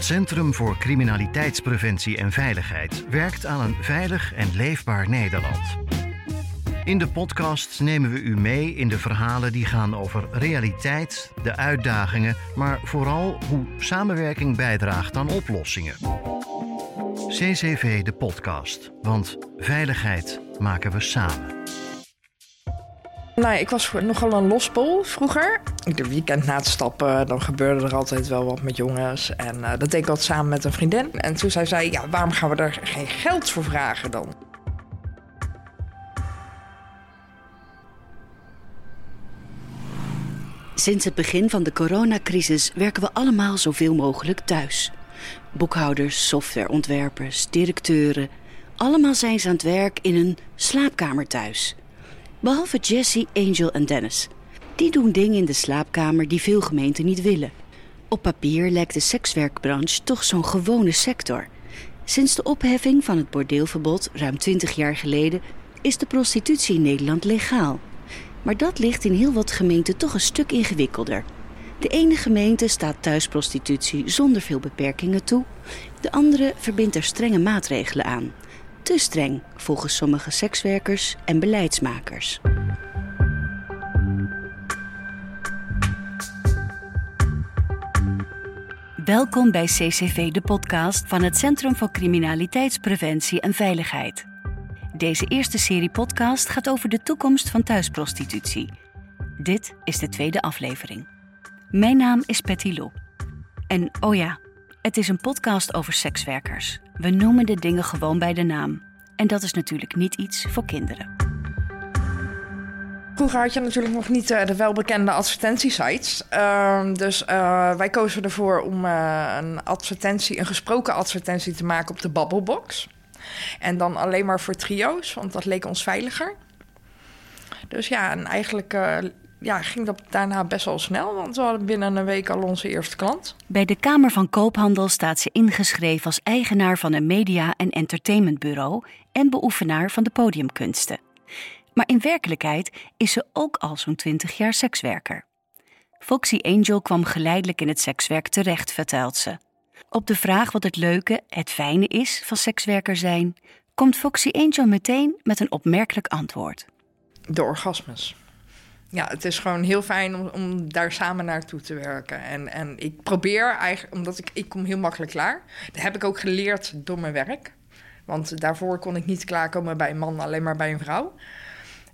Het Centrum voor Criminaliteitspreventie en Veiligheid werkt aan een veilig en leefbaar Nederland. In de podcast nemen we u mee in de verhalen die gaan over realiteit, de uitdagingen, maar vooral hoe samenwerking bijdraagt aan oplossingen. CCV de podcast, want veiligheid maken we samen. Nou, ik was nogal een lospol vroeger. Ieder weekend na het stappen, dan gebeurde er altijd wel wat met jongens. En uh, dat deed ik altijd samen met een vriendin. En toen zei zij, ja, waarom gaan we daar geen geld voor vragen dan? Sinds het begin van de coronacrisis werken we allemaal zoveel mogelijk thuis. Boekhouders, softwareontwerpers, directeuren. Allemaal zijn ze aan het werk in een slaapkamer thuis. Behalve Jesse, Angel en Dennis. Die doen dingen in de slaapkamer die veel gemeenten niet willen. Op papier lijkt de sekswerkbranche toch zo'n gewone sector. Sinds de opheffing van het bordeelverbod ruim 20 jaar geleden is de prostitutie in Nederland legaal. Maar dat ligt in heel wat gemeenten toch een stuk ingewikkelder. De ene gemeente staat thuisprostitutie zonder veel beperkingen toe, de andere verbindt er strenge maatregelen aan. Te streng, volgens sommige sekswerkers en beleidsmakers. Welkom bij CCV, de podcast van het Centrum voor Criminaliteitspreventie en Veiligheid. Deze eerste serie podcast gaat over de toekomst van thuisprostitutie. Dit is de tweede aflevering. Mijn naam is Patty Lou. En oh ja, het is een podcast over sekswerkers. We noemen de dingen gewoon bij de naam. En dat is natuurlijk niet iets voor kinderen. Vroeger had je natuurlijk nog niet uh, de welbekende advertentiesites. Uh, dus uh, wij kozen ervoor om uh, een advertentie, een gesproken advertentie te maken op de Babbelbox. En dan alleen maar voor trio's, want dat leek ons veiliger. Dus ja, en eigenlijk ja, ging dat daarna best wel snel, want we hadden binnen een week al onze eerste klant. Bij de Kamer van Koophandel staat ze ingeschreven als eigenaar van een media- en entertainmentbureau en beoefenaar van de podiumkunsten. Maar in werkelijkheid is ze ook al zo'n 20 jaar sekswerker. Foxy Angel kwam geleidelijk in het sekswerk terecht, vertelt ze. Op de vraag wat het leuke, het fijne is van sekswerker zijn, komt Foxy Angel meteen met een opmerkelijk antwoord. De orgasmes ja, het is gewoon heel fijn om, om daar samen naartoe te werken. En, en ik probeer eigenlijk, omdat ik, ik kom heel makkelijk klaar. Dat heb ik ook geleerd door mijn werk. Want daarvoor kon ik niet klaarkomen bij een man, alleen maar bij een vrouw.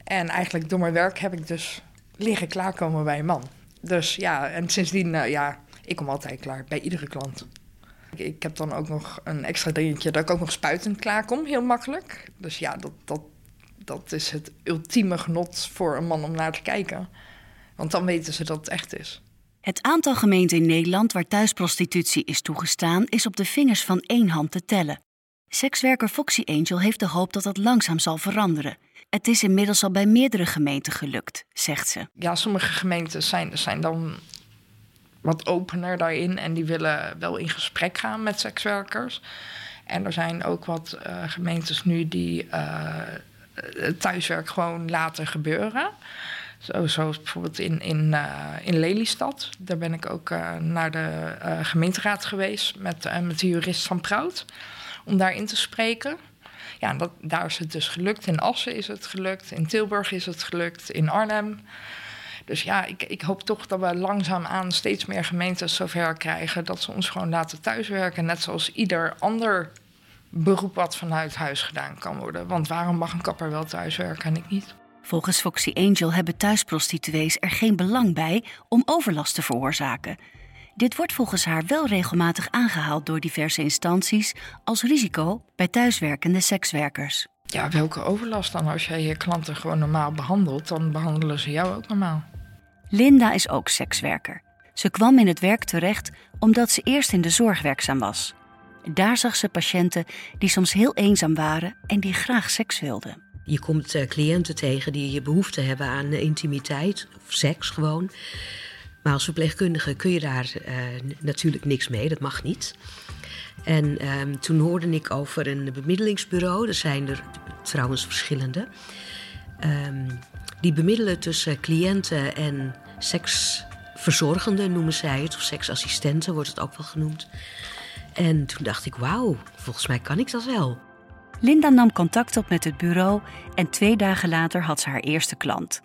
En eigenlijk door mijn werk heb ik dus leren klaarkomen bij een man. Dus ja, en sindsdien, uh, ja, ik kom altijd klaar bij iedere klant. Ik, ik, heb dan ook nog een extra dingetje dat ik ook nog spuitend klaarkom, heel makkelijk. Dus ja, dat, dat, dat is het ultieme genot voor een man om naar te kijken. Want dan weten ze dat het echt is. Het aantal gemeenten in Nederland waar thuisprostitutie is toegestaan, is op de vingers van één hand te tellen. Sekswerker Foxy Angel heeft de hoop dat dat langzaam zal veranderen. Het is inmiddels al bij meerdere gemeenten gelukt, zegt ze. Ja, sommige gemeenten zijn, zijn dan wat opener daarin en die willen wel in gesprek gaan met sekswerkers. En er zijn ook wat uh, gemeentes nu die uh, het thuiswerk gewoon laten gebeuren. Zo, zoals bijvoorbeeld in, in, uh, in Lelystad. Daar ben ik ook uh, naar de gemeenteraad geweest met, met de jurist van Prout. Om daarin te spreken. Ja, dat, daar is het dus gelukt. In Assen is het gelukt. In Tilburg is het gelukt. In Arnhem. Dus ja, ik, ik hoop toch dat we langzaamaan steeds meer gemeentes zover krijgen... dat ze ons gewoon laten thuiswerken. Net zoals ieder ander beroep wat vanuit huis gedaan kan worden. Want waarom mag een kapper wel thuiswerken en ik niet? Volgens Foxy Angel hebben thuisprostituees er geen belang bij om overlast te veroorzaken. Dit wordt volgens haar wel regelmatig aangehaald door diverse instanties als risico bij thuiswerkende sekswerkers. Ja, welke overlast dan? Als jij je klanten gewoon normaal behandelt, dan behandelen ze jou ook normaal. Linda is ook sekswerker. Ze kwam in het werk terecht omdat ze eerst in de zorg werkzaam was. Daar zag ze patiënten die soms heel eenzaam waren en die graag seks wilden. Je komt uh, cliënten tegen die je behoefte hebben aan uh, intimiteit of seks gewoon. Maar als verpleegkundige kun je daar uh, natuurlijk niks mee, dat mag niet. En ehm, toen hoorde ik over een bemiddelingsbureau, er zijn er trouwens verschillende. Um, die bemiddelen tussen cliënten en seksverzorgenden, noemen zij het, of seksassistenten wordt het ook wel genoemd. En toen dacht ik, wauw, volgens mij kan ik dat wel. Linda nam contact op met het bureau en twee dagen later had ze haar eerste klant.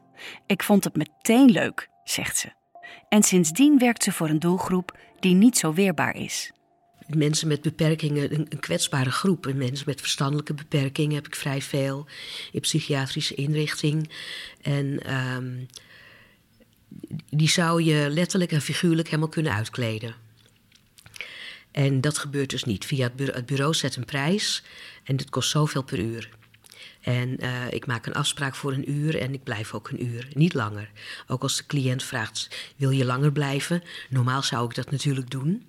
Ik vond het meteen leuk, zegt ze. En sindsdien werkt ze voor een doelgroep die niet zo weerbaar is. Mensen met beperkingen, een, kwetsbare groep. En mensen met verstandelijke beperkingen heb ik vrij veel. In psychiatrische inrichting. En ehm, die zou je letterlijk en figuurlijk helemaal kunnen uitkleden. En dat gebeurt dus niet. Via het bureau, het bureau zet een prijs en dit kost zoveel per uur. En uh, ik maak een afspraak voor een uur en ik blijf ook een uur, niet langer. Ook als de cliënt vraagt: wil je langer blijven? Normaal zou ik dat natuurlijk doen.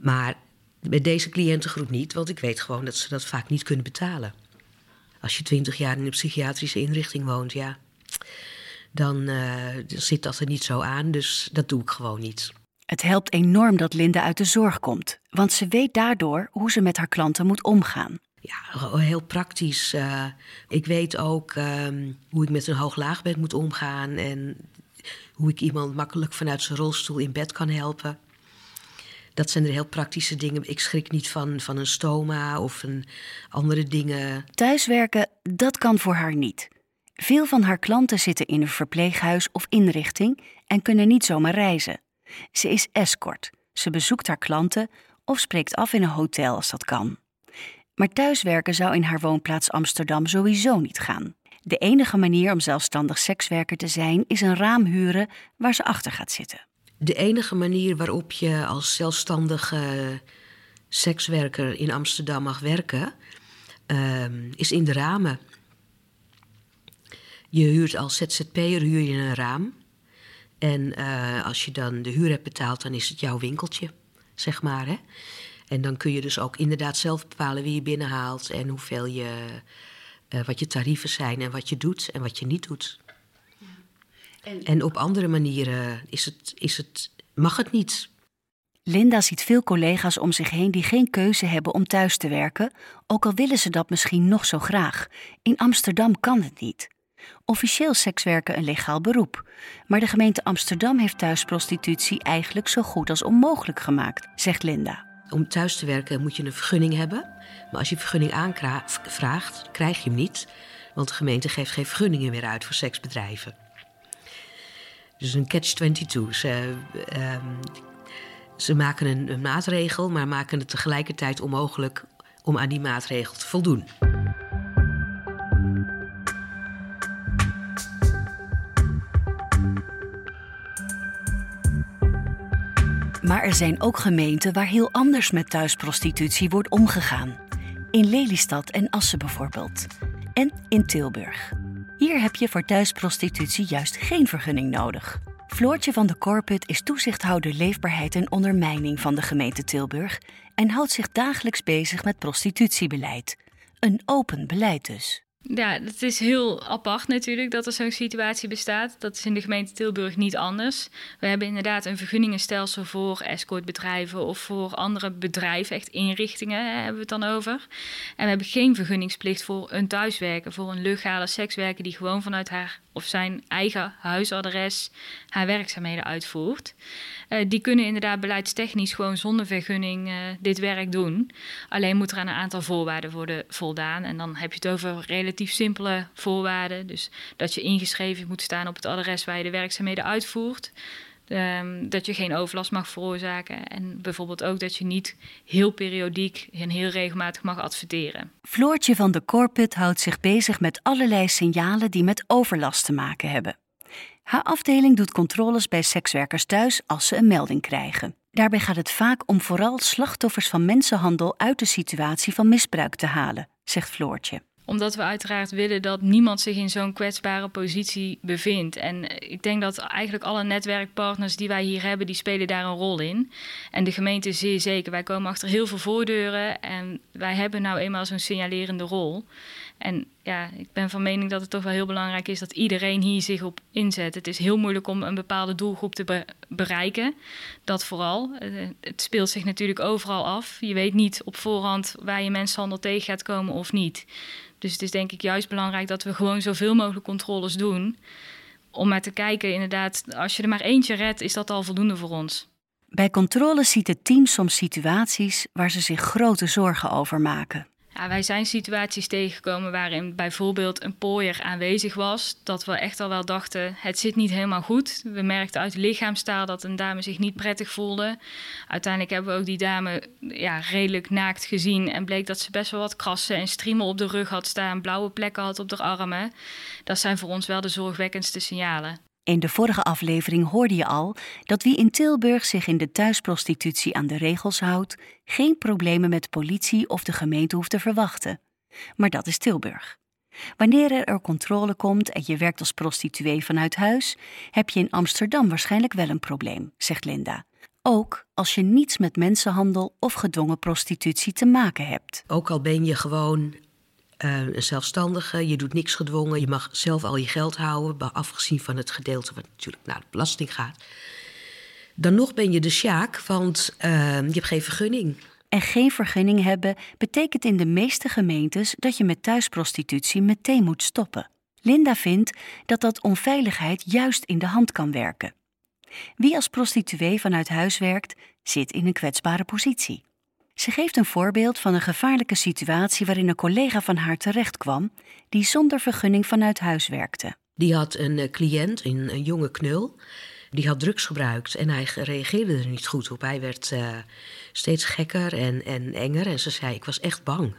Maar met deze cliëntengroep niet, want ik weet gewoon dat ze dat vaak niet kunnen betalen. Als je twintig jaar in een psychiatrische inrichting woont, ja, dan uh, zit dat er niet zo aan. Dus dat doe ik gewoon niet. Het helpt enorm dat Linda uit de zorg komt, want ze weet daardoor hoe ze met haar klanten moet omgaan. Ja, heel praktisch. Uh, ik weet ook um, hoe ik met een hoog-laagbed moet omgaan en hoe ik iemand makkelijk vanuit zijn rolstoel in bed kan helpen. Dat zijn er heel praktische dingen. Ik schrik niet van, van een stoma of een andere dingen. Thuiswerken, dat kan voor haar niet. Veel van haar klanten zitten in een verpleeghuis of inrichting en kunnen niet zomaar reizen. Ze is escort. Ze bezoekt haar klanten of spreekt af in een hotel als dat kan. Maar thuiswerken zou in haar woonplaats Amsterdam sowieso niet gaan. De enige manier om zelfstandig sekswerker te zijn is een raam huren waar ze achter gaat zitten. De enige manier waarop je als zelfstandige sekswerker in Amsterdam mag werken, ehm, is in de ramen. Je huurt als ZZP'er huur je een raam. En uh, als je dan de huur hebt betaald, dan is het jouw winkeltje, zeg maar. Hè? En dan kun je dus ook inderdaad zelf bepalen wie je binnenhaalt en hoeveel je, uh, wat je tarieven zijn en wat je doet en wat je niet doet. Ja. En, en, op andere manieren is het, is het, mag het niet. Linda ziet veel collega's om zich heen die geen keuze hebben om thuis te werken, ook al willen ze dat misschien nog zo graag. In Amsterdam kan het niet. Officieel sekswerken een legaal beroep. Maar de gemeente Amsterdam heeft thuisprostitutie eigenlijk zo goed als onmogelijk gemaakt, zegt Linda. Om thuis te werken moet je een vergunning hebben. Maar als je vergunning aanvraagt, krijg je hem niet. Want de gemeente geeft geen vergunningen meer uit voor seksbedrijven. Dus een catch-22. Ze, ehm, ze maken een, een maatregel, maar maken het tegelijkertijd onmogelijk om aan die maatregel te voldoen. Maar er zijn ook gemeenten waar heel anders met thuisprostitutie wordt omgegaan. In Lelystad en Assen bijvoorbeeld. En in Tilburg. Hier heb je voor thuisprostitutie juist geen vergunning nodig. Floortje van de Corput is toezichthouder leefbaarheid en ondermijning van de gemeente Tilburg en houdt zich dagelijks bezig met prostitutiebeleid. Een open beleid dus. Ja, het is heel apart natuurlijk dat er zo'n situatie bestaat. Dat is in de gemeente Tilburg niet anders. We hebben inderdaad een vergunningenstelsel voor escortbedrijven of voor andere bedrijven, echt inrichtingen hebben we het dan over. En we hebben geen vergunningsplicht voor een thuiswerker, voor een legale sekswerker die gewoon vanuit haar of zijn eigen huisadres haar werkzaamheden uitvoert. Uh, die kunnen inderdaad beleidstechnisch gewoon zonder vergunning uh, dit werk doen. Alleen moet er aan een aantal voorwaarden worden voldaan. En dan heb je het over relatief simpele voorwaarden. Dus dat je ingeschreven moet staan op het adres waar je de werkzaamheden uitvoert. Um, dat je geen overlast mag veroorzaken. En bijvoorbeeld ook dat je niet heel periodiek en heel regelmatig mag adverteren. Floortje van de Corput houdt zich bezig met allerlei signalen die met overlast te maken hebben. Haar afdeling doet controles bij sekswerkers thuis als ze een melding krijgen. Daarbij gaat het vaak om vooral slachtoffers van mensenhandel uit de situatie van misbruik te halen, zegt Floortje omdat we uiteraard willen dat niemand zich in zo'n kwetsbare positie bevindt. En ik denk dat eigenlijk alle netwerkpartners die wij hier hebben, die spelen daar een rol in. En de gemeente zeer zeker. Wij komen achter heel veel voordeuren en wij hebben nou eenmaal zo'n signalerende rol. En ja, ik ben van mening dat het toch wel heel belangrijk is dat iedereen hier zich op inzet. Het is heel moeilijk om een bepaalde doelgroep te bereiken. Dat vooral. Eh, het speelt zich natuurlijk overal af. Je weet niet op voorhand waar je mensenhandel tegen gaat komen of niet. Dus het is denk ik juist belangrijk dat we gewoon zoveel mogelijk controles doen. Om maar te kijken, inderdaad, als je er maar eentje redt, is dat al voldoende voor ons. Bij controle ziet het team soms situaties waar ze zich grote zorgen over maken. Ja, wij zijn situaties tegengekomen waarin bijvoorbeeld een pooier aanwezig was. Dat we echt al wel dachten, het zit niet helemaal goed. We merkten uit lichaamstaal dat een dame zich niet prettig voelde. Uiteindelijk hebben we ook die dame ja, redelijk naakt gezien. En bleek dat ze best wel wat krassen en striemen op de rug had staan. Blauwe plekken had op de armen. Dat zijn voor ons wel de zorgwekkendste signalen. In de vorige aflevering hoorde je al dat wie in Tilburg zich in de thuisprostitutie aan de regels houdt, geen problemen met politie of de gemeente hoeft te verwachten. Maar dat is Tilburg. Wanneer er controle komt en je werkt als prostituee vanuit huis, heb je in Amsterdam waarschijnlijk wel een probleem, zegt Linda. Ook als je niets met mensenhandel of gedwongen prostitutie te maken hebt. Ook al ben je gewoon uh, een zelfstandige, je doet niks gedwongen, je mag zelf al je geld houden, afgezien van het gedeelte wat natuurlijk naar de belasting gaat. Dan nog ben je de sjaak, want uh, je hebt geen vergunning. En geen vergunning hebben betekent in de meeste gemeentes dat je met thuisprostitutie meteen moet stoppen. Linda vindt dat dat onveiligheid juist in de hand kan werken. Wie als prostituee vanuit huis werkt, zit in een kwetsbare positie. Ze geeft een voorbeeld van een gevaarlijke situatie waarin een collega van haar terechtkwam die zonder vergunning vanuit huis werkte. Die had een eh, cliënt, een, jonge knul, die had drugs gebruikt en hij reageerde er niet goed op. Hij werd uh, steeds gekker en, en enger en ze zei: Ik was echt bang.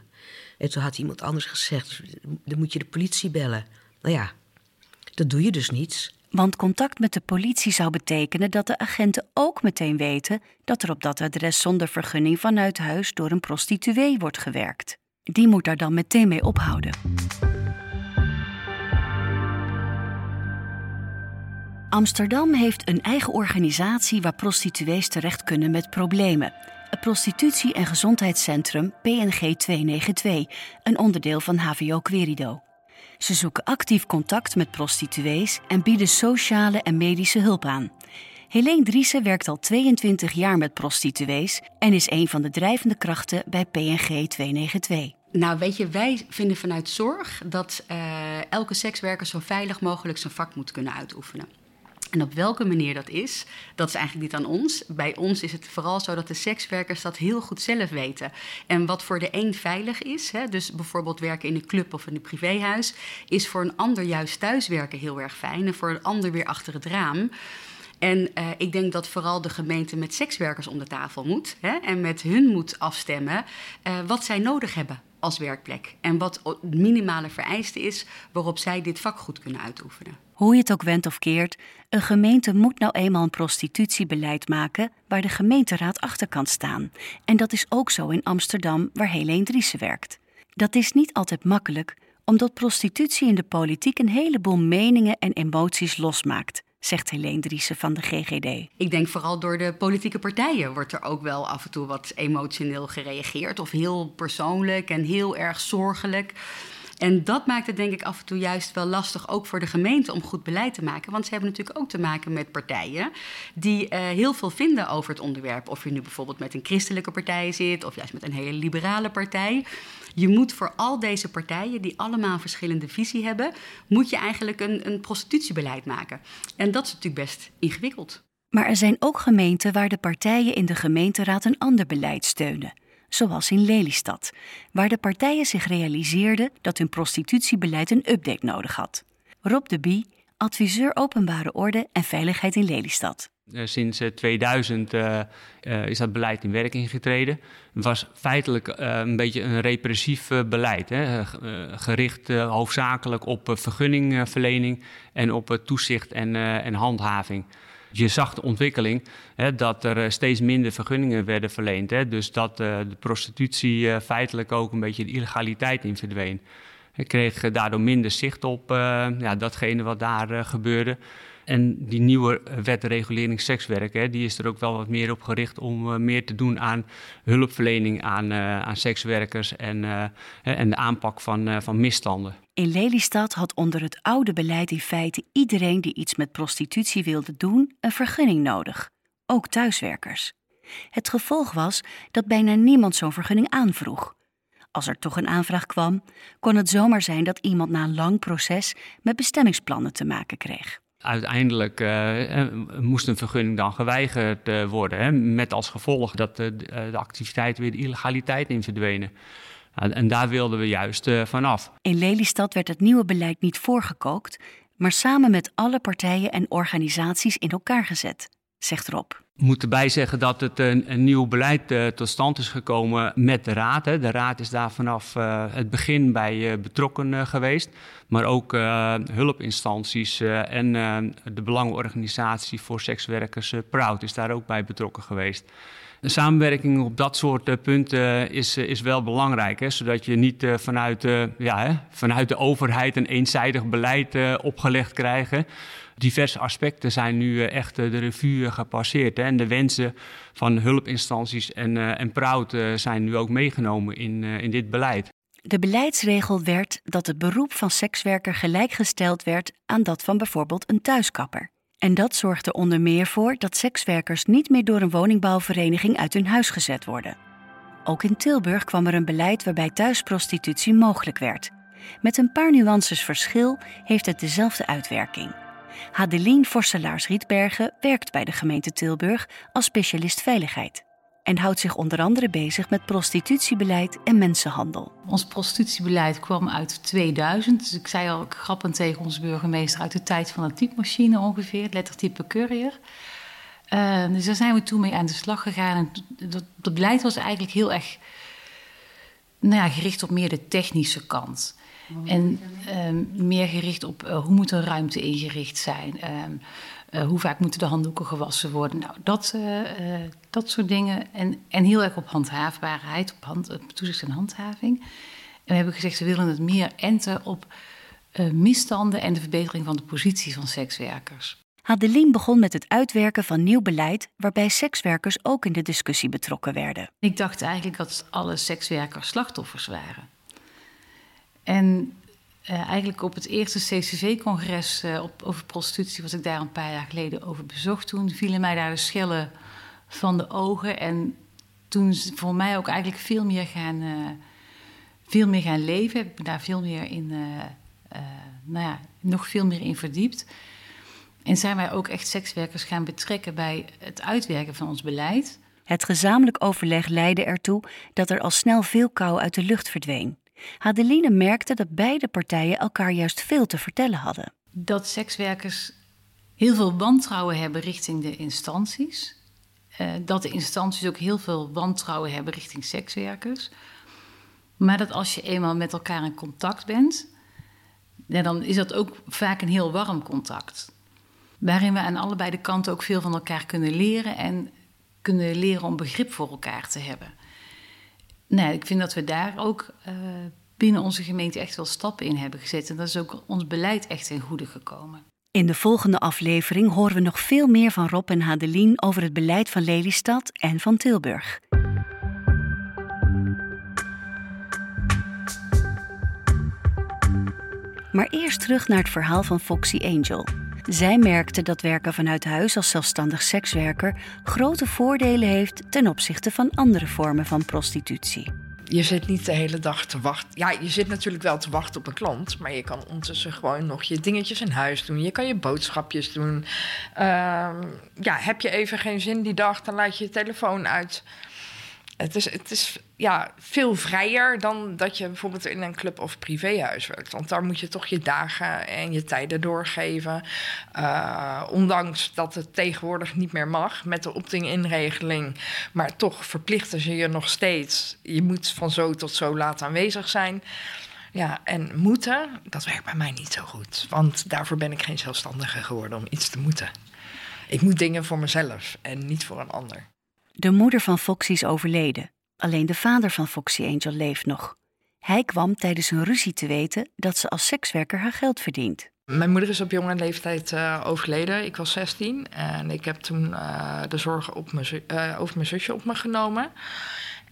En toen had iemand anders gezegd: Dan moet je de politie bellen. Nou ja, dat doe je dus niet. Want contact met de politie zou betekenen dat de agenten ook meteen weten dat er op dat adres zonder vergunning vanuit huis door een prostituee wordt gewerkt. Die moet daar dan meteen mee ophouden. Amsterdam heeft een eigen organisatie waar prostituees terecht kunnen met problemen. Het Prostitutie- en Gezondheidscentrum PNG 292, een onderdeel van HVO Querido. Ze zoeken actief contact met prostituees en bieden sociale en medische hulp aan. Helene Driessen werkt al 22 jaar met prostituees en is een van de drijvende krachten bij PNG 292. Nou, weet je, wij vinden vanuit zorg dat uh, elke sekswerker zo veilig mogelijk zijn vak moet kunnen uitoefenen. En op welke manier dat is, dat is eigenlijk niet aan ons. Bij ons is het vooral zo dat de sekswerkers dat heel goed zelf weten. En wat voor de een veilig is, hè, dus bijvoorbeeld werken in een club of in een privéhuis, is voor een ander juist thuiswerken heel erg fijn. En voor een ander weer achter het raam. En uh, ik denk dat vooral de gemeente met sekswerkers om de tafel moet hè, en met hun moet afstemmen uh, wat zij nodig hebben als werkplek. En wat het minimale vereiste is waarop zij dit vak goed kunnen uitoefenen. Hoe je het ook wendt of keert, een gemeente moet nou eenmaal een prostitutiebeleid maken waar de gemeenteraad achter kan staan. En dat is ook zo in Amsterdam, waar Helene Driessen werkt. Dat is niet altijd makkelijk, omdat prostitutie in de politiek een heleboel meningen en emoties losmaakt zegt Helene Driessen van de GGD. Ik denk vooral door de politieke partijen wordt er ook wel af en toe wat emotioneel gereageerd. Of heel persoonlijk en heel erg zorgelijk. En dat maakt het denk ik af en toe juist wel lastig, ook voor de gemeente, om goed beleid te maken. Want ze hebben natuurlijk ook te maken met partijen die uh, heel veel vinden over het onderwerp. Of je nu bijvoorbeeld met een christelijke partij zit, of juist met een hele liberale partij. Je moet voor al deze partijen, die allemaal verschillende visie hebben, moet je eigenlijk een, een prostitutiebeleid maken. En dat is natuurlijk best ingewikkeld. Maar er zijn ook gemeenten waar de partijen in de gemeenteraad een ander beleid steunen zoals in Lelystad, waar de partijen zich realiseerden dat hun prostitutiebeleid een update nodig had. Rob de Bie, adviseur openbare orde en veiligheid in Lelystad. Eh, sinds 2000 uh, uh, is dat beleid in werking getreden. Het was feitelijk een beetje een repressief beleid, hè? gericht hoofdzakelijk op vergunningverlening en op toezicht en, en handhaving je zag de ontwikkeling hè, dat er eh, steeds minder vergunningen werden verleend. Hè, dus dat uh, de prostitutie uh, feitelijk ook een beetje de illegaliteit in verdween. Ik kreeg daardoor minder zicht op ja, datgene wat daar gebeurde. En die nieuwe wet regulering sekswerk, hè, die is er ook wel wat meer op gericht om uh, meer te doen aan hulpverlening aan, uh, aan sekswerkers en, uh, en de aanpak van, van misstanden. In Lelystad had onder het oude beleid in feite iedereen die iets met prostitutie wilde doen een vergunning nodig, ook thuiswerkers. Het gevolg was dat bijna niemand zo'n vergunning aanvroeg. Als er toch een aanvraag kwam, kon het zomaar zijn dat iemand na een lang proces met bestemmingsplannen te maken kreeg. Uiteindelijk moest een vergunning dan geweigerd worden. Hè, met als gevolg dat de activiteit weer de illegaliteit in verdwenen. En daar wilden we juist vanaf. In Lelystad werd het nieuwe beleid niet voorgekookt, maar samen met alle partijen en organisaties in elkaar gezet, zegt Rob. Ik moet erbij zeggen dat het een, een nieuw beleid uh, tot stand is gekomen met de Raad. Hè. De Raad is daar vanaf uh, het begin bij uh, betrokken geweest. Maar ook hulpinstanties en de Belangenorganisatie voor Sekswerkers, Proud, is daar ook bij betrokken geweest. De samenwerking op dat soort punten is, is wel belangrijk. Hè? Zodat je niet vanuit, ja, hè, vanuit de overheid een eenzijdig beleid opgelegd krijgt. Diverse aspecten zijn nu echt de revue gepasseerd. En de wensen van hulpinstanties en, en Proud zijn nu ook meegenomen in, in dit beleid. De beleidsregel werd dat het beroep van sekswerker gelijkgesteld werd aan dat van bijvoorbeeld een thuiskapper. En dat zorgt er onder meer voor dat sekswerkers niet meer door een woningbouwvereniging uit hun huis gezet worden. Ook in Tilburg kwam er een beleid waarbij thuisprostitutie mogelijk werd. Met een paar nuances verschil heeft het dezelfde uitwerking. Hadelien Vorselaars-Rietbergen werkt bij de gemeente Tilburg als specialist veiligheid en houdt zich onder andere bezig met prostitutiebeleid en mensenhandel. Ons prostitutiebeleid kwam uit 2000. Dus ik zei al grappend tegen onze burgemeester uit de tijd van de typemachine ongeveer, lettertype courier. Uh, dus daar zijn we toen mee aan de slag gegaan. En dat, dat beleid was eigenlijk heel erg nou ja, gericht op meer de technische kant. En um, meer gericht op uh, hoe moet een ruimte ingericht zijn. Um, uh, hoe vaak moeten de handdoeken gewassen worden? Nou, dat, uh, dat soort dingen. En, en heel erg op handhaafbaarheid, op, hand, op toezicht en handhaving. En we hebben gezegd, we willen het meer enten op misstanden en de verbetering van de positie van sekswerkers. Hadelien begon met het uitwerken van nieuw beleid waarbij sekswerkers ook in de discussie betrokken werden. Ik dacht eigenlijk dat alle sekswerkers slachtoffers waren. En uh, eigenlijk op het eerste CCV-congres uh, over prostitutie, was ik daar een paar jaar geleden over bezocht. Toen vielen mij daar de schellen van de ogen. En toen voor mij ook eigenlijk veel meer gaan, uh, veel meer gaan leven. Ik me daar veel meer in, nou ja, nog veel meer in verdiept. En zijn wij ook echt sekswerkers gaan betrekken bij het uitwerken van ons beleid. Het gezamenlijk overleg leidde ertoe dat er al snel veel kou uit de lucht verdween. Hadeline merkte dat beide partijen elkaar juist veel te vertellen hadden. Dat sekswerkers heel veel wantrouwen hebben richting de instanties. Uh, dat de instanties ook heel veel wantrouwen hebben richting sekswerkers. Maar dat als je eenmaal met elkaar in contact bent, dan is dat ook vaak een heel warm contact. Waarin we aan allebei de kanten ook veel van elkaar kunnen leren en kunnen leren om begrip voor elkaar te hebben nee, ik vind dat we daar ook uh, binnen onze gemeente echt wel stappen in hebben gezet. En dat is ook ons beleid echt ten goede gekomen. In de volgende aflevering horen we nog veel meer van Rob en Hadelien over het beleid van Lelystad en van Tilburg. Maar eerst terug naar het verhaal van Foxy Angel. Zij merkte dat werken vanuit huis als zelfstandig sekswerker grote voordelen heeft ten opzichte van andere vormen van prostitutie. Je zit niet de hele dag te wachten. Ja, je zit natuurlijk wel te wachten op een klant, maar je kan ondertussen gewoon nog je dingetjes in huis doen. Je kan je boodschapjes doen. Uh, ja, heb je even geen zin die dag, dan laat je je telefoon uit. Het is, het is ja, veel vrijer dan dat je bijvoorbeeld in een club of privéhuis werkt. Want daar moet je toch je dagen en je tijden doorgeven. Uh, ondanks dat het tegenwoordig niet meer mag met de opt-in-inregeling. Maar toch verplichten ze je nog steeds. Je moet van zo tot zo laat aanwezig zijn. Ja, en moeten, dat werkt bij mij niet zo goed. Want daarvoor ben ik geen zelfstandige geworden om iets te moeten. Ik moet dingen voor mezelf en niet voor een ander. De moeder van Foxy is overleden. Alleen de vader van Foxy Angel leeft nog. Hij kwam tijdens een ruzie te weten dat ze als sekswerker haar geld verdient. Mijn moeder is op jonge leeftijd uh, overleden. Ik was 16 en ik heb toen uh, de zorgen op uh, over mijn zusje op me genomen.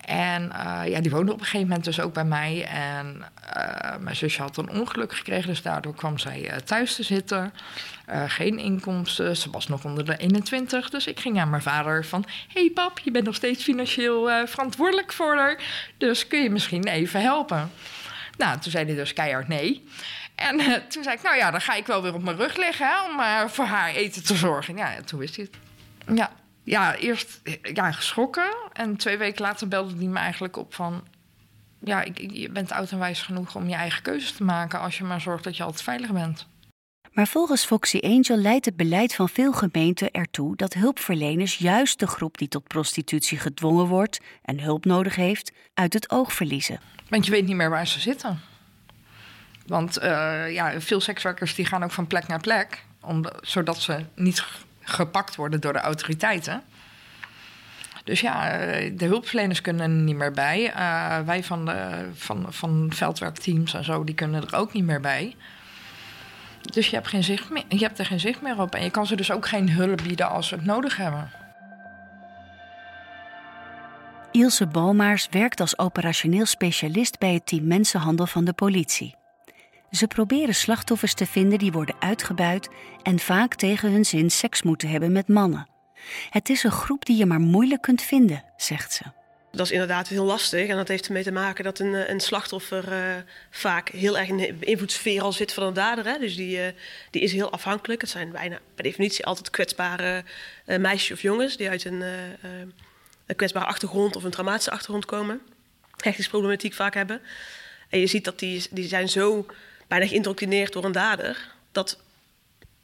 En uh, ja, die woonde op een gegeven moment dus ook bij mij. En uh, mijn zusje had een ongeluk gekregen, dus daardoor kwam zij uh, thuis te zitten. geen inkomsten, ze was nog onder de 21. Dus ik ging aan mijn vader van... hey pap, je bent nog steeds financieel verantwoordelijk voor haar. Dus kun je misschien even helpen? Nou, toen zei hij dus keihard nee. En eh, toen zei ik, nou ja, dan ga ik wel weer op mijn rug liggen hè, om voor haar eten te zorgen. Ja, toen wist hij het. Ja, ja eerst ja, geschrokken. En twee weken later belde hij me eigenlijk op van... Ja, ik, je bent oud en wijs genoeg om je eigen keuzes te maken... als je maar zorgt dat je altijd veilig bent. Maar volgens Foxy Angel leidt het beleid van veel gemeenten ertoe dat hulpverleners juist de groep die tot prostitutie gedwongen wordt en hulp nodig heeft, uit het oog verliezen. Want je weet niet meer waar ze zitten. Want uh, ja, veel sekswerkers die gaan ook van plek naar plek, om, zodat ze niet gepakt worden door de autoriteiten. Dus ja, eh, de hulpverleners kunnen er niet meer bij. Uh, wij van, de, van, van veldwerkteams en zo, die kunnen er ook niet meer bij. Dus je hebt, geen zicht meer, je hebt er geen zicht meer op. En je kan ze dus ook geen hulp bieden als ze het nodig hebben. Ilse Bomaars werkt als operationeel specialist bij het team mensenhandel van de politie. Ze proberen slachtoffers te vinden die worden uitgebuit en vaak tegen hun zin seks moeten hebben met mannen. Het is een groep die je maar moeilijk kunt vinden, zegt ze. Dat is inderdaad heel lastig. En dat heeft ermee te maken dat een, een slachtoffer uh, vaak heel erg in de invloedssfeer al zit van een dader. Hè. Dus die, uh, die is heel afhankelijk. Het zijn bijna per definitie altijd kwetsbare meisjes of jongens die uit een, een, kwetsbare achtergrond of een traumatische achtergrond komen. Hechtingsproblematiek vaak hebben. En je ziet dat die, die zijn zo bijna geïndoctrineerd door een dader. Dat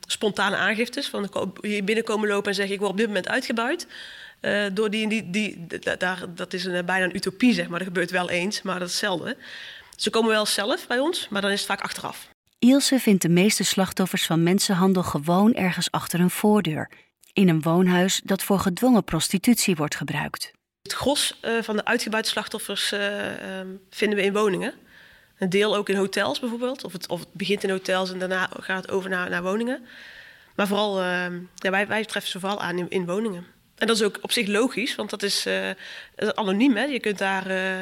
spontane aangiftes van hier binnenkomen lopen en zeggen ik word op dit moment uitgebuit. Uh, door die, die, die, daar, dat is een, bijna een utopie, zeg maar. Dat gebeurt wel eens, maar dat is zelden. Ze komen wel zelf bij ons, maar dan is het vaak achteraf. Ilse vindt de meeste slachtoffers van mensenhandel gewoon ergens achter een voordeur. In een woonhuis dat voor gedwongen prostitutie wordt gebruikt. Het gros uh, van de uitgebuite slachtoffers uh, vinden we in woningen. Een deel ook in hotels bijvoorbeeld. Of het, of het begint in hotels en daarna gaat het over naar, naar woningen. Maar vooral, ja, wij, wij treffen ze vooral aan in, in woningen. En dat is ook op zich logisch, want dat is, uh, anoniem. Hè? Je kunt daar. Uh,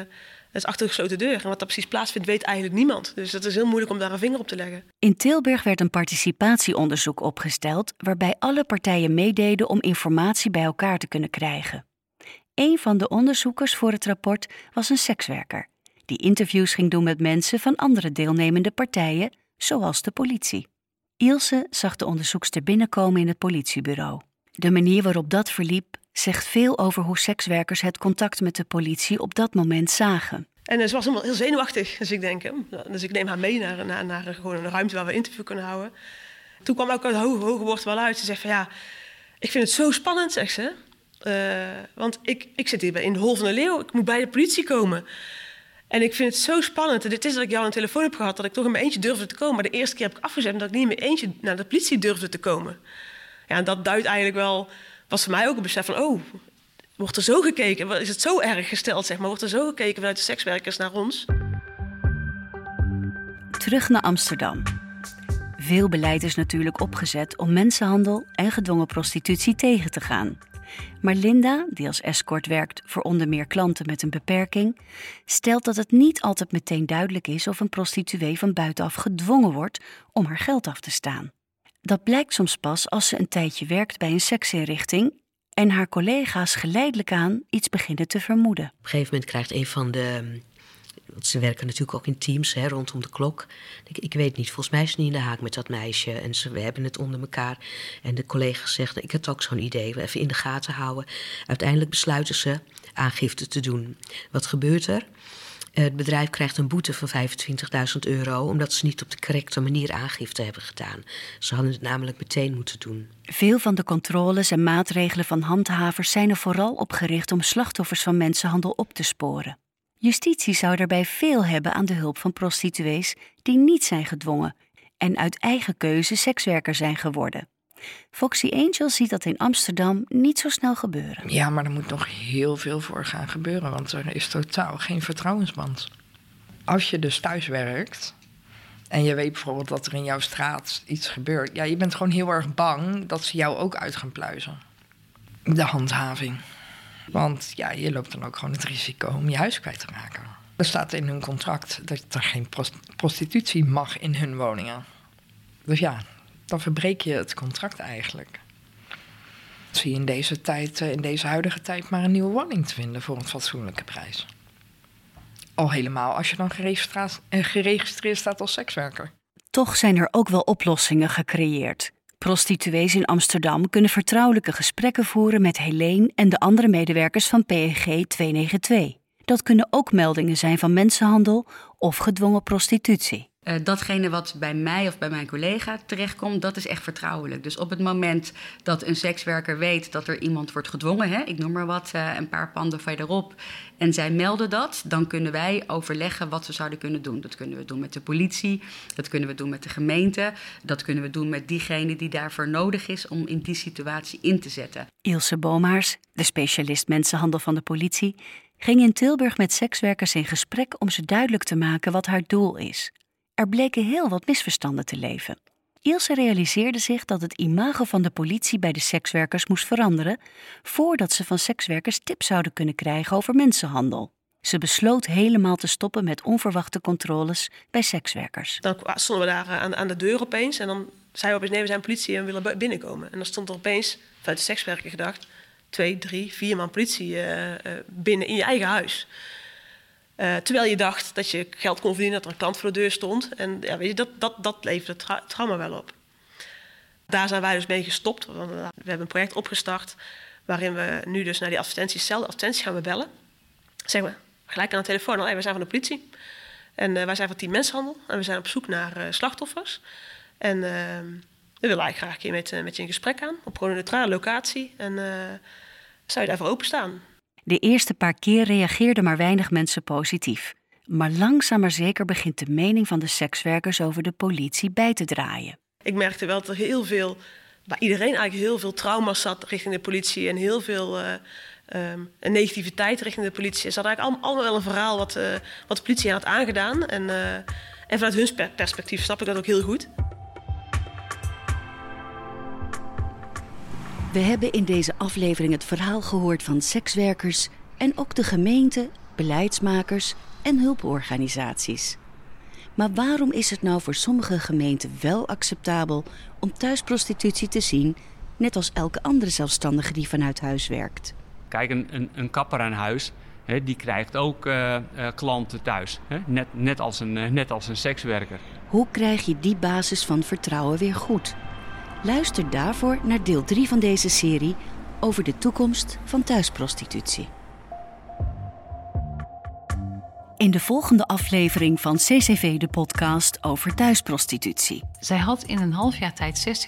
het is achter een gesloten deur. En wat daar precies plaatsvindt, weet eigenlijk niemand. Dus dat is heel moeilijk om daar een vinger op te leggen. In Tilburg werd een participatieonderzoek opgesteld. waarbij alle partijen meededen om informatie bij elkaar te kunnen krijgen. Een van de onderzoekers voor het rapport was een sekswerker. Die interviews ging doen met mensen van andere deelnemende partijen, zoals de politie. Ilse zag de onderzoekster binnenkomen in het politiebureau. De manier waarop dat verliep zegt veel over hoe sekswerkers het contact met de politie op dat moment zagen. En ze was helemaal heel zenuwachtig. Dus ik denk, dus ik neem haar mee naar, naar, naar gewoon een ruimte waar we interview kunnen houden. Toen kwam ook het hoge, hoge woord wel uit. Ze zegt van ja, ik vind het zo spannend, zegt ze. Uh, want ik, ik zit hier in de hol van de leeuw. Ik moet bij de politie komen. En ik vind het zo spannend. En dit is dat ik jou een telefoon heb gehad, dat ik toch in mijn eentje durfde te komen. Maar de eerste keer heb ik afgezet dat ik niet in mijn eentje naar de politie durfde te komen. Ja, en dat duidt eigenlijk wel, was voor mij ook een besef van, oh, wordt er zo gekeken? Is het zo erg gesteld, zeg maar? Wordt er zo gekeken vanuit de sekswerkers naar ons? Terug naar Amsterdam. Veel beleid is natuurlijk opgezet om mensenhandel en gedwongen prostitutie tegen te gaan. Maar Linda, die als escort werkt voor onder meer klanten met een beperking, stelt dat het niet altijd meteen duidelijk is of een prostituee van buitenaf gedwongen wordt om haar geld af te staan. Dat blijkt soms pas als ze een tijdje werkt bij een seksinrichting en haar collega's geleidelijk aan iets beginnen te vermoeden. Op een gegeven moment krijgt een van de. Ze werken natuurlijk ook in teams hè, rondom de klok. Ik, ik weet niet, volgens mij is ze niet in de haak met dat meisje. En ze, we hebben het onder elkaar. En de collega zegt, ik heb ook zo'n idee, we even in de gaten houden. Uiteindelijk besluiten ze aangifte te doen. Wat gebeurt er? Het bedrijf krijgt een boete van 25.000 euro omdat ze niet op de correcte manier aangifte hebben gedaan. Ze hadden het namelijk meteen moeten doen. Veel van de controles en maatregelen van handhavers zijn er vooral op gericht om slachtoffers van mensenhandel op te sporen. Justitie zou daarbij veel hebben aan de hulp van prostituees die niet zijn gedwongen en uit eigen keuze sekswerker zijn geworden. Foxy Angel ziet dat in Amsterdam niet zo snel gebeuren. Ja, maar er moet nog heel veel voor gaan gebeuren, want er is totaal geen vertrouwensband. Als je dus thuis werkt en je weet bijvoorbeeld dat er in jouw straat iets gebeurt, ja, je bent gewoon heel erg bang dat ze jou ook uit gaan pluizen. De handhaving. Want ja, je loopt dan ook gewoon het risico om je huis kwijt te raken. Er staat in hun contract dat er geen prostitutie mag in hun woningen. Dus ja, dan verbreek je het contract eigenlijk. Zie je in deze tijd, eh, in deze huidige tijd, maar een nieuwe woning te vinden voor een fatsoenlijke prijs. Al helemaal als je dan eh, geregistreerd staat als sekswerker. Toch zijn er ook wel oplossingen gecreëerd. Prostituees in Amsterdam kunnen vertrouwelijke gesprekken voeren met Helene en de andere medewerkers van PEG 292. Dat kunnen ook meldingen zijn van mensenhandel of gedwongen prostitutie. Uh, datgene wat bij mij of bij mijn collega terechtkomt, dat is echt vertrouwelijk. Dus op het moment dat een sekswerker weet dat er iemand wordt gedwongen, hè, ik noem maar wat, uh, een paar panden verderop, en zij melden dat, dan kunnen wij overleggen wat we zouden kunnen doen. Dat kunnen we doen met de politie, dat kunnen we doen met de gemeente, dat kunnen we doen met diegene die daarvoor nodig is om in die situatie in te zetten. Ilse Bomaars, de specialist mensenhandel van de politie, ging in Tilburg met sekswerkers in gesprek om ze duidelijk te maken wat haar doel is. Er bleken heel wat misverstanden te leven. Ilse realiseerde zich dat het imago van de politie bij de sekswerkers moest veranderen voordat ze van sekswerkers tips zouden kunnen krijgen over mensenhandel. Ze besloot helemaal te stoppen met onverwachte controles bij sekswerkers. Dan stonden we daar eh, aan, aan de deur opeens en dan zei we opeens: nee, we zijn politie en willen binnenkomen. En dan stond er opeens, vanuit de sekswerker gedacht, twee, drie, vier man politie uh, uh, binnen in je eigen huis. Uh, terwijl je dacht dat je geld kon verdienen, dat er een klant voor de deur stond. En ja, weet je, dat, dat, dat leverde tra trauma wel op. Daar zijn wij dus mee gestopt. We hebben een project opgestart waarin we nu dus naar die advertenties, zelf advertenties gaan we bellen. Zeggen we gelijk aan de telefoon, hey, wij zijn van de politie. En uh, wij zijn van team mensenhandel. En we zijn op zoek naar uh, slachtoffers. En uh, we willen eigenlijk graag met, met je in gesprek gaan. Op gewoon een neutrale locatie. En zou je daarvoor openstaan? De eerste paar keer reageerden maar weinig mensen positief. Maar langzaam maar zeker begint de mening van de sekswerkers over de politie bij te draaien. Ik merkte wel dat er heel veel, bij iedereen eigenlijk heel veel trauma's zat richting de politie en heel veel uh, negativiteit richting de politie. Ze hadden eigenlijk allemaal wel een verhaal wat, uh, wat de politie had aangedaan. En, uh, en vanuit hun perspectief snap ik dat ook heel goed. We hebben in deze aflevering het verhaal gehoord van sekswerkers en ook de gemeente, beleidsmakers en hulporganisaties. Maar waarom is het nou voor sommige gemeenten wel acceptabel om thuisprostitutie te zien, net als elke andere zelfstandige die vanuit huis werkt? Kijk, een, een, een kapper aan huis, hè, die krijgt ook uh, uh, klanten thuis, hè? Net, net, als een, uh, net als een sekswerker. Hoe krijg je die basis van vertrouwen weer goed? Luister daarvoor naar deel 3 van deze serie over de toekomst van thuisprostitutie. In de volgende aflevering van CCV de podcast over thuisprostitutie. Zij had in een half jaar tijd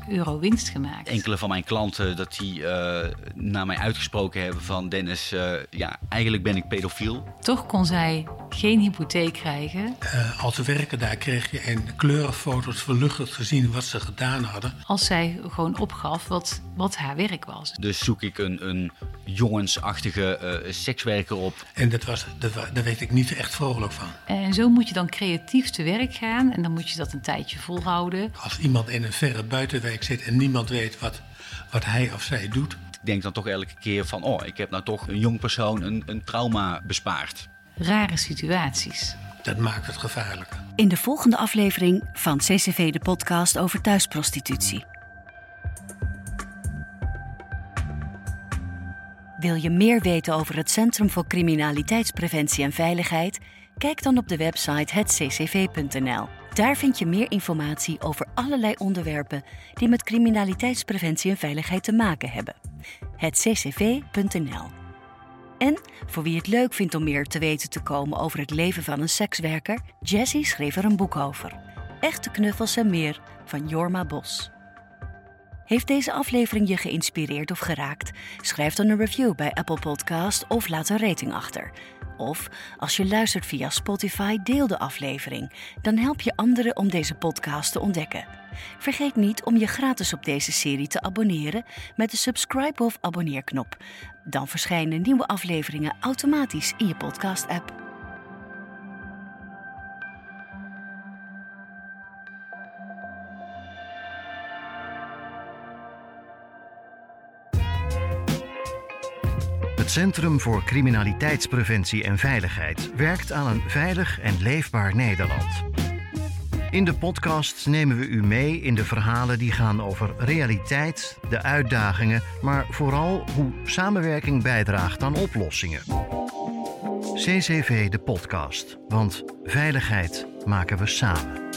60.000 euro winst gemaakt. Enkele van mijn klanten dat die uh, naar mij uitgesproken hebben van Dennis, uh, ja, eigenlijk ben ik pedofiel. Toch kon zij geen hypotheek krijgen. Uh, als werken daar kreeg je in kleurenfoto's verluchtigd gezien wat ze gedaan hadden. Als zij gewoon opgaf wat, wat haar werk was. Dus zoek ik een, een jongensachtige sekswerker op. En dat was, dat, daar weet ik niet echt vrolijk van. En zo moet je dan creatief te werk gaan en dan moet je dat een tijdje volhouden. Als iemand in een verre buitenwijk zit en niemand weet wat, wat hij of zij doet. Ik denk dan toch elke keer van, oh, ik heb nou toch een jong persoon een, een trauma bespaard. Rare situaties. Dat maakt het gevaarlijker. In de volgende aflevering van CCV de podcast over thuisprostitutie. Wil je meer weten over het Centrum voor Criminaliteitspreventie en Veiligheid? Kijk dan op de website hetccv.nl. Daar vind je meer informatie over allerlei onderwerpen die met criminaliteitspreventie en veiligheid te maken hebben. hetccv.nl. En voor wie het leuk vindt om meer te weten te komen over het leven van een sekswerker, Jessie schreef er een boek over. Echte knuffels en meer van Jorma Bos. Heeft deze aflevering je geïnspireerd of geraakt? Schrijf dan een review bij Apple Podcast of laat een rating achter. Of als je luistert via Spotify, deel de aflevering. Dan help je anderen om deze podcast te ontdekken. Vergeet niet om je gratis op deze serie te abonneren met de subscribe of abonneerknop. Dan verschijnen nieuwe afleveringen automatisch in je podcast-app. Het Centrum voor Criminaliteitspreventie en Veiligheid werkt aan een veilig en leefbaar Nederland. In de podcast nemen we u mee in de verhalen die gaan over realiteit, de uitdagingen, maar vooral hoe samenwerking bijdraagt aan oplossingen. CCV de podcast, want veiligheid maken we samen.